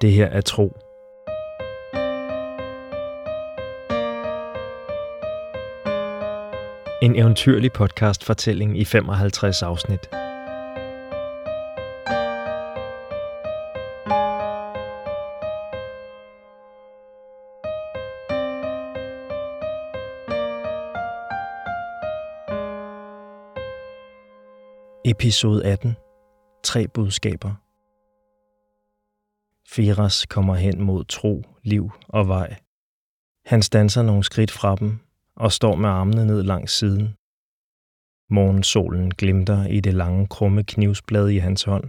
Det her er tro. En eventyrlig podcast fortælling i 55 afsnit. Episode 18. Tre budskaber. Firas kommer hen mod tro, liv og vej. Han standser nogle skridt fra dem og står med armene ned langs siden. Morgensolen glimter i det lange, krumme knivsblad i hans hånd,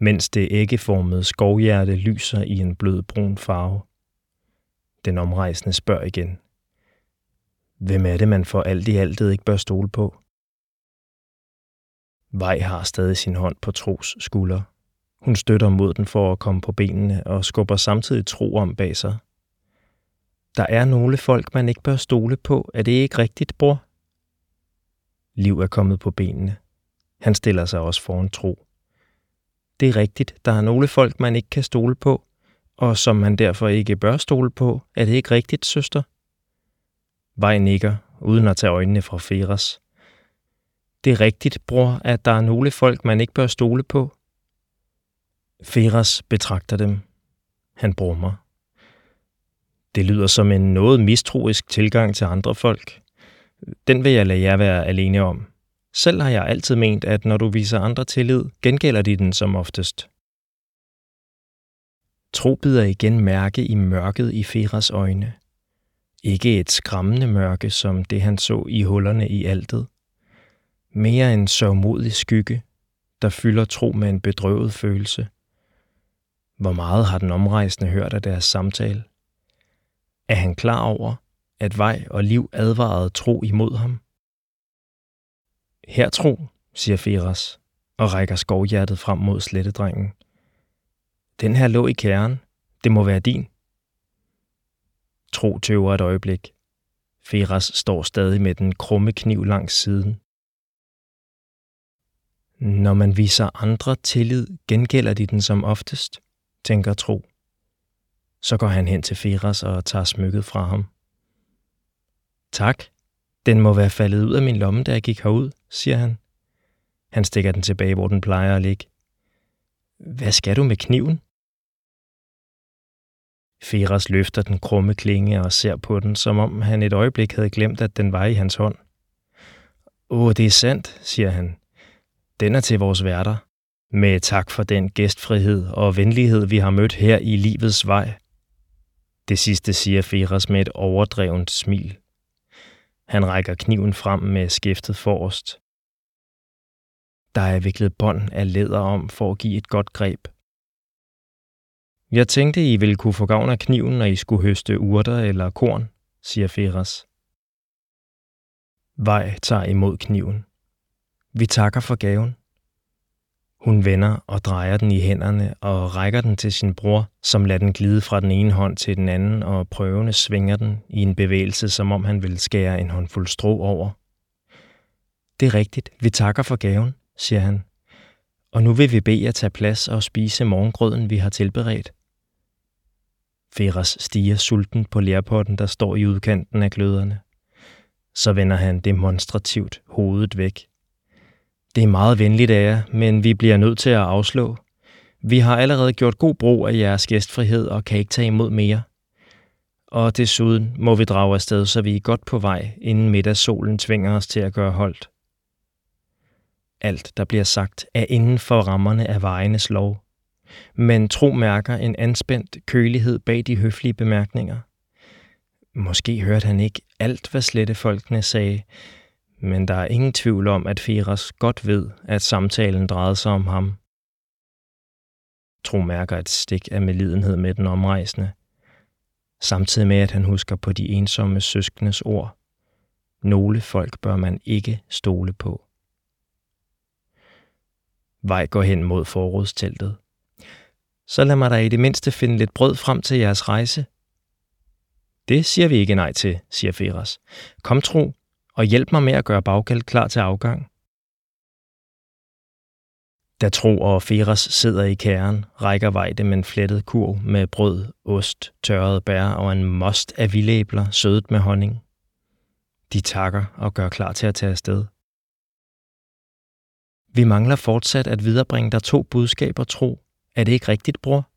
mens det æggeformede skovhjerte lyser i en blød brun farve. Den omrejsende spørger igen. Hvem er det, man for alt i altet ikke bør stole på? Vej har stadig sin hånd på Tros skulder. Hun støtter mod den for at komme på benene og skubber samtidig Tro om bag sig. Der er nogle folk, man ikke bør stole på. Er det ikke rigtigt, bror? Liv er kommet på benene. Han stiller sig også foran Tro. Det er rigtigt. Der er nogle folk, man ikke kan stole på, og som man derfor ikke bør stole på. Er det ikke rigtigt, søster? Vej nikker, uden at tage øjnene fra Feras. Det er rigtigt, bror, at der er nogle folk, man ikke bør stole på. Feras betragter dem. Han brummer. Det lyder som en noget mistroisk tilgang til andre folk. Den vil jeg lade jer være alene om. Selv har jeg altid ment, at når du viser andre tillid, gengælder de den som oftest. Tro bider igen mærke i mørket i Feras øjne. Ikke et skræmmende mørke, som det han så i hullerne i altet. Mere en sørgmodig skygge, der fylder tro med en bedrøvet følelse. Hvor meget har den omrejsende hørt af deres samtale? Er han klar over, at vej og liv advarede tro imod ham? Her tro, siger Feras og rækker skovhjertet frem mod slettedrengen. Den her lå i kernen. Det må være din. Tro tøver et øjeblik. Feras står stadig med den krumme kniv langs siden. Når man viser andre tillid, gengælder de den som oftest, tænker Tro. Så går han hen til Feras og tager smykket fra ham. Tak. Den må være faldet ud af min lomme, da jeg gik herud, siger han. Han stikker den tilbage, hvor den plejer at ligge. Hvad skal du med kniven? Feras løfter den krumme klinge og ser på den, som om han et øjeblik havde glemt, at den var i hans hånd. Åh, det er sandt, siger han. Den er til vores værter. Med tak for den gæstfrihed og venlighed, vi har mødt her i livets vej. Det sidste siger Feras med et overdrevent smil. Han rækker kniven frem med skæftet forrest. Der er viklet bånd af læder om for at give et godt greb. Jeg tænkte, I ville kunne få gavn af kniven, når I skulle høste urter eller korn, siger Feras. Vej tager imod kniven. Vi takker for gaven. Hun vender og drejer den i hænderne og rækker den til sin bror, som lader den glide fra den ene hånd til den anden og prøvende svinger den i en bevægelse, som om han vil skære en håndfuld strå over. Det er rigtigt. Vi takker for gaven, siger han. Og nu vil vi bede jer tage plads og spise morgengrøden, vi har tilberedt. Feras stiger sulten på lærpotten, der står i udkanten af gløderne. Så vender han demonstrativt hovedet væk det er meget venligt af jer, men vi bliver nødt til at afslå. Vi har allerede gjort god brug af jeres gæstfrihed og kan ikke tage imod mere. Og desuden må vi drage afsted, så vi er godt på vej, inden middagssolen tvinger os til at gøre holdt. Alt, der bliver sagt, er inden for rammerne af vejenes lov. Men tro mærker en anspændt kølighed bag de høflige bemærkninger. Måske hørte han ikke alt, hvad slette folkene sagde, men der er ingen tvivl om, at Feras godt ved, at samtalen drejede sig om ham. Tro mærker et stik af medlidenhed med den omrejsende, samtidig med, at han husker på de ensomme søskendes ord. Nogle folk bør man ikke stole på. Vej går hen mod forrådsteltet. Så lad mig da i det mindste finde lidt brød frem til jeres rejse. Det siger vi ikke nej til, siger Feras. Kom tro, og hjælp mig med at gøre bagkald klar til afgang. Da Tro og Feras sidder i kæren, rækker Vejde med en flettet kurv med brød, ost, tørrede bær og en most af vildæbler sødet med honning. De takker og gør klar til at tage afsted. Vi mangler fortsat at viderebringe dig to budskaber, Tro. Er det ikke rigtigt, bror?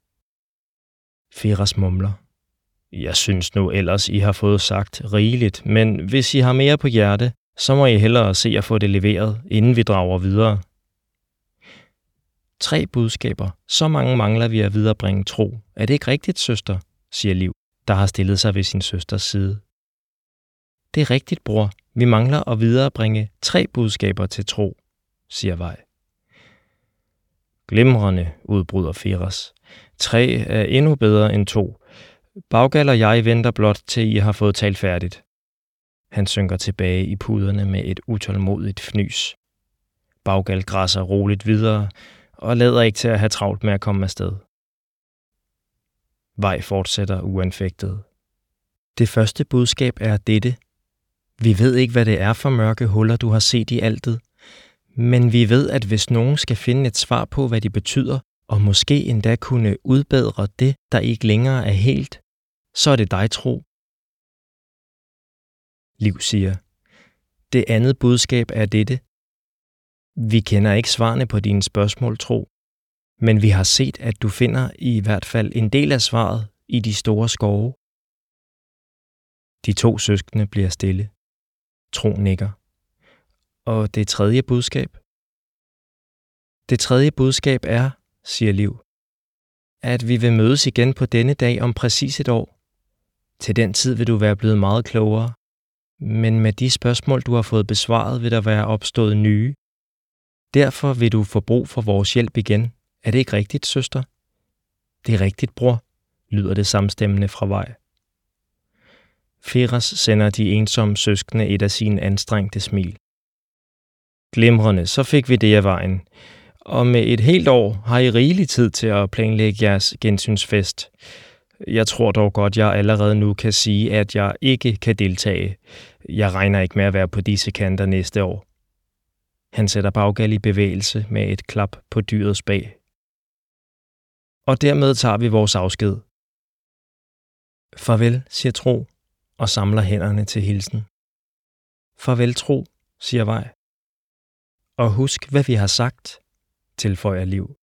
Feras mumler. Jeg synes nu ellers, I har fået sagt rigeligt, men hvis I har mere på hjerte, så må I hellere se at få det leveret, inden vi drager videre. Tre budskaber. Så mange mangler vi at viderebringe tro. Er det ikke rigtigt, søster? siger Liv, der har stillet sig ved sin søsters side. Det er rigtigt, bror. Vi mangler at viderebringe tre budskaber til tro, siger Vej. Glimrende, udbryder Firas. Tre er endnu bedre end to. Baggal og jeg venter blot til I har fået talt færdigt. Han synker tilbage i puderne med et utålmodigt fnys. Baggal græsser roligt videre og lader ikke til at have travlt med at komme afsted. Vej fortsætter uanfægtet. Det første budskab er dette. Vi ved ikke, hvad det er for mørke huller, du har set i altet, men vi ved, at hvis nogen skal finde et svar på, hvad de betyder, og måske endda kunne udbedre det, der ikke længere er helt, så er det dig tro. Liv siger, det andet budskab er dette. Vi kender ikke svarene på dine spørgsmål, tro, men vi har set, at du finder i hvert fald en del af svaret i de store skove. De to søskende bliver stille. Tro nikker. Og det tredje budskab? Det tredje budskab er, siger Liv, at vi vil mødes igen på denne dag om præcis et år. Til den tid vil du være blevet meget klogere, men med de spørgsmål, du har fået besvaret, vil der være opstået nye. Derfor vil du få brug for vores hjælp igen. Er det ikke rigtigt, søster? Det er rigtigt, bror, lyder det samstemmende fra vej. Feras sender de ensomme søskende et af sine anstrengte smil. Glimrende, så fik vi det af vejen. Og med et helt år har I rigelig tid til at planlægge jeres gensynsfest. Jeg tror dog godt, jeg allerede nu kan sige, at jeg ikke kan deltage. Jeg regner ikke med at være på disse kanter næste år. Han sætter baggal i bevægelse med et klap på dyrets bag. Og dermed tager vi vores afsked. Farvel, siger Tro, og samler hænderne til hilsen. Farvel, Tro, siger Vej. Og husk, hvad vi har sagt, tilføjer Liv.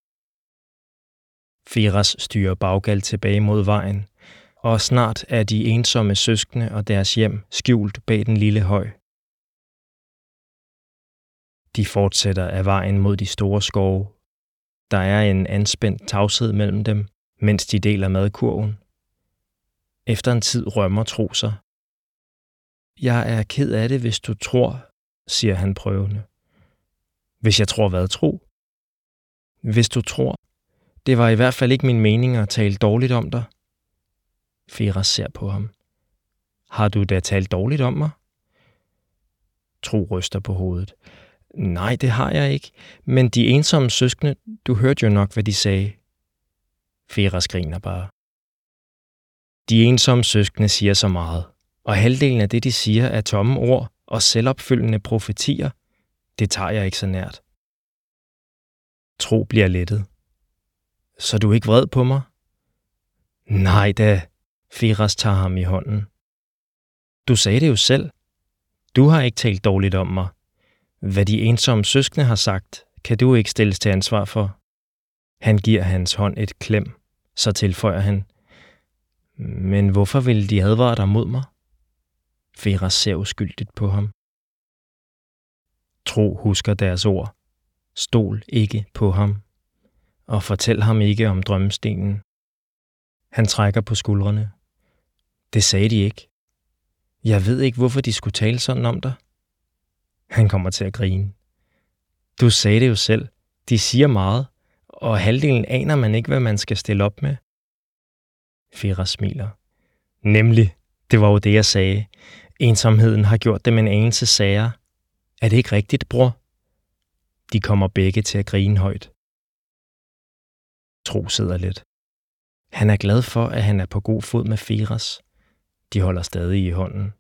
Firas styrer baggal tilbage mod vejen, og snart er de ensomme søskende og deres hjem skjult bag den lille høj. De fortsætter af vejen mod de store skove. Der er en anspændt tavshed mellem dem, mens de deler madkurven. Efter en tid rømmer Tro sig. Jeg er ked af det, hvis du tror, siger han prøvende. Hvis jeg tror hvad, tro? Hvis du tror, det var i hvert fald ikke min mening at tale dårligt om dig. Fera ser på ham. Har du da talt dårligt om mig? Tro ryster på hovedet. Nej, det har jeg ikke. Men de ensomme søskende, du hørte jo nok, hvad de sagde. Feras griner bare. De ensomme søskende siger så meget, og halvdelen af det, de siger, er tomme ord og selvopfyldende profetier. Det tager jeg ikke så nært. Tro bliver lettet. Så du er ikke vred på mig? Nej da, Firas tager ham i hånden. Du sagde det jo selv. Du har ikke talt dårligt om mig. Hvad de ensomme søskende har sagt, kan du ikke stilles til ansvar for. Han giver hans hånd et klem, så tilføjer han. Men hvorfor ville de advare dig mod mig? Firas ser uskyldigt på ham. Tro husker deres ord. Stol ikke på ham og fortæl ham ikke om drømmestenen. Han trækker på skuldrene. Det sagde de ikke. Jeg ved ikke, hvorfor de skulle tale sådan om dig. Han kommer til at grine. Du sagde det jo selv. De siger meget, og halvdelen aner man ikke, hvad man skal stille op med. Fira smiler. Nemlig, det var jo det, jeg sagde. Ensomheden har gjort dem en anelse sager. Er det ikke rigtigt, bror? De kommer begge til at grine højt. Tro sidder lidt. Han er glad for, at han er på god fod med Firas. De holder stadig i hånden.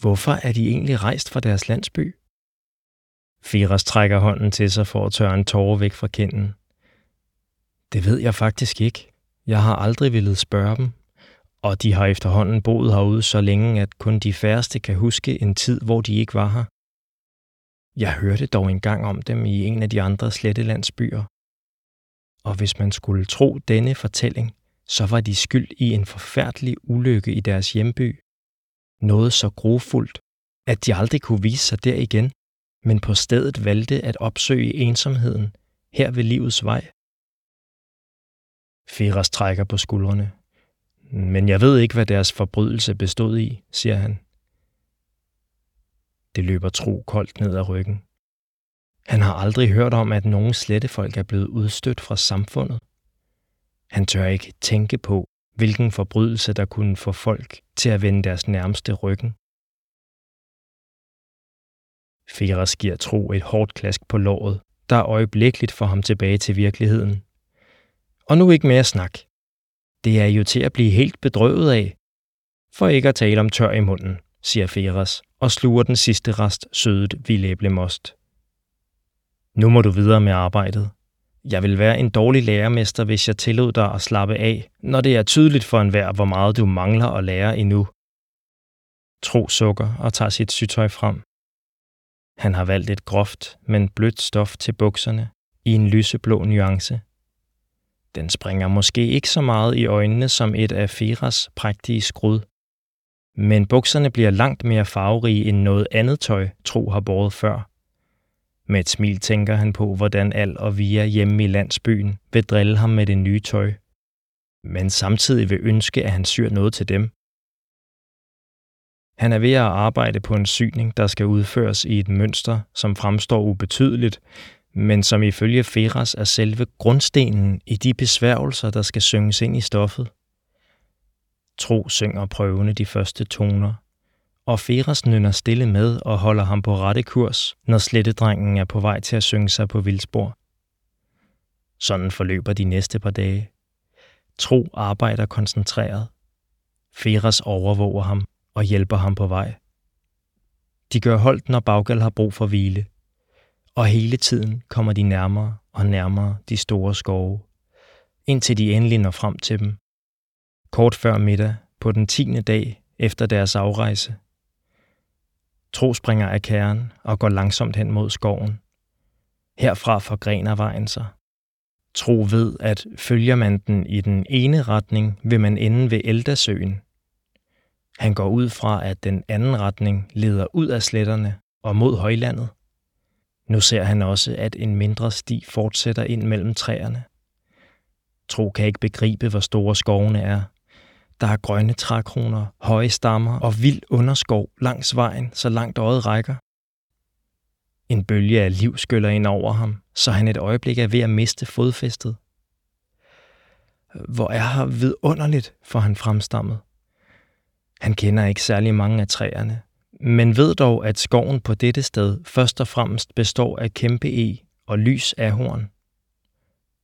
Hvorfor er de egentlig rejst fra deres landsby? Firas trækker hånden til sig for at tørre en tårer væk fra kinden. Det ved jeg faktisk ikke. Jeg har aldrig ville spørge dem, og de har efterhånden boet herude så længe, at kun de færreste kan huske en tid, hvor de ikke var her. Jeg hørte dog engang om dem i en af de andre slettelandsbyer. Og hvis man skulle tro denne fortælling, så var de skyld i en forfærdelig ulykke i deres hjemby. Noget så grofuldt, at de aldrig kunne vise sig der igen, men på stedet valgte at opsøge ensomheden her ved livets vej. Feras trækker på skuldrene. Men jeg ved ikke, hvad deres forbrydelse bestod i, siger han. Det løber tro koldt ned ad ryggen. Han har aldrig hørt om, at nogen slettefolk er blevet udstødt fra samfundet. Han tør ikke tænke på, hvilken forbrydelse der kunne få folk til at vende deres nærmeste ryggen. Feras giver Tro et hårdt klask på låret, der øjeblikkeligt får ham tilbage til virkeligheden. Og nu ikke mere snak. Det er jo til at blive helt bedrøvet af. For ikke at tale om tør i munden, siger Feras og sluger den sidste rest sødet vildæblemost. Nu må du videre med arbejdet. Jeg vil være en dårlig lærermester, hvis jeg tillod dig at slappe af, når det er tydeligt for enhver, hvor meget du mangler at lære endnu. Tro sukker og tager sit sygtøj frem. Han har valgt et groft, men blødt stof til bukserne i en lyseblå nuance. Den springer måske ikke så meget i øjnene som et af Feras prægtige skrud. Men bukserne bliver langt mere farverige end noget andet tøj, Tro har båret før. Med et smil tænker han på, hvordan Al og Via hjemme i landsbyen vil drille ham med det nye tøj. Men samtidig vil ønske, at han syr noget til dem. Han er ved at arbejde på en syning, der skal udføres i et mønster, som fremstår ubetydeligt, men som ifølge Feras er selve grundstenen i de besværgelser, der skal synges ind i stoffet. Tro synger prøvende de første toner, og Feras nynner stille med og holder ham på rette kurs, når slettedrengen er på vej til at synge sig på vildspor. Sådan forløber de næste par dage. Tro arbejder koncentreret. Feras overvåger ham og hjælper ham på vej. De gør holdt, når Baggal har brug for hvile, og hele tiden kommer de nærmere og nærmere de store skove, indtil de endelig når frem til dem. Kort før middag på den tiende dag efter deres afrejse. Tro springer af kæren og går langsomt hen mod skoven. Herfra forgrener vejen sig. Tro ved, at følger man den i den ene retning, vil man ende ved Eldasøen, han går ud fra, at den anden retning leder ud af sletterne og mod højlandet. Nu ser han også, at en mindre sti fortsætter ind mellem træerne. Tro kan ikke begribe, hvor store skovene er. Der er grønne trækroner, høje stammer og vild underskov langs vejen, så langt øjet rækker. En bølge af liv skyller ind over ham, så han et øjeblik er ved at miste fodfæstet. Hvor er her vidunderligt, får han fremstammet. Han kender ikke særlig mange af træerne, men ved dog, at skoven på dette sted først og fremmest består af kæmpe e og lys ahorn.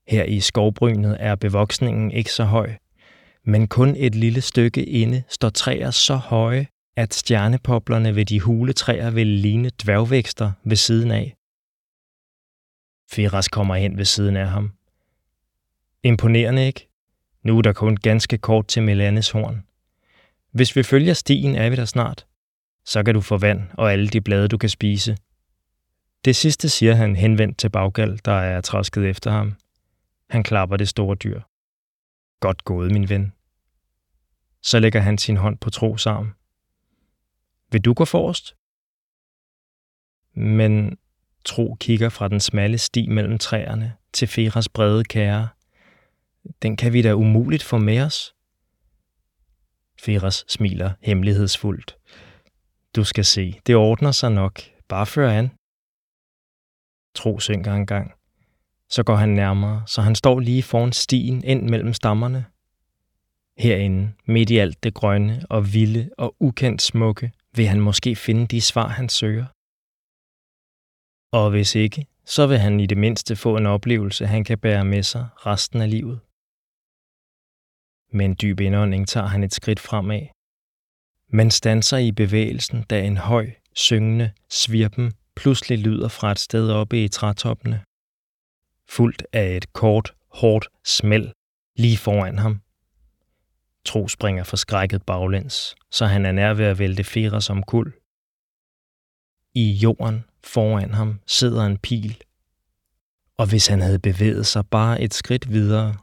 Her i skovbrynet er bevoksningen ikke så høj, men kun et lille stykke inde står træer så høje, at stjernepoplerne ved de hule træer vil ligne dværgvækster ved siden af. Firas kommer hen ved siden af ham. Imponerende ikke? Nu er der kun ganske kort til Melanes horn. Hvis vi følger stien, er vi der snart. Så kan du få vand og alle de blade, du kan spise. Det sidste siger han henvendt til Baggal, der er træsket efter ham. Han klapper det store dyr. Godt gået, min ven. Så lægger han sin hånd på Tros arm. Vil du gå forrest? Men Tro kigger fra den smalle sti mellem træerne til Feras brede kære. Den kan vi da umuligt få med os. Feras smiler hemmelighedsfuldt. Du skal se, det ordner sig nok. Bare før an. Tro synker en gang. Så går han nærmere, så han står lige foran stien ind mellem stammerne. Herinde, midt i alt det grønne og vilde og ukendt smukke, vil han måske finde de svar, han søger. Og hvis ikke, så vil han i det mindste få en oplevelse, han kan bære med sig resten af livet. Med en dyb indånding tager han et skridt fremad. Men stanser i bevægelsen, da en høj, syngende, svirpen pludselig lyder fra et sted oppe i trætoppene. Fuldt af et kort, hårdt smæld lige foran ham. Tro springer forskrækket baglæns, så han er nær ved at vælte Fera som kul. I jorden foran ham sidder en pil, og hvis han havde bevæget sig bare et skridt videre,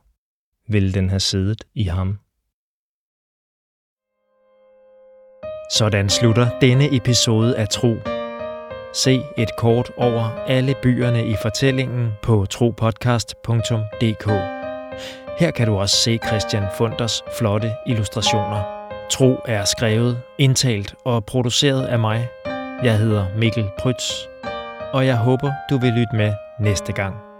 ville den have siddet i ham. Sådan slutter denne episode af Tro. Se et kort over alle byerne i fortællingen på tropodcast.dk. Her kan du også se Christian Funders flotte illustrationer. Tro er skrevet, indtalt og produceret af mig. Jeg hedder Mikkel Prytz, og jeg håber, du vil lytte med næste gang.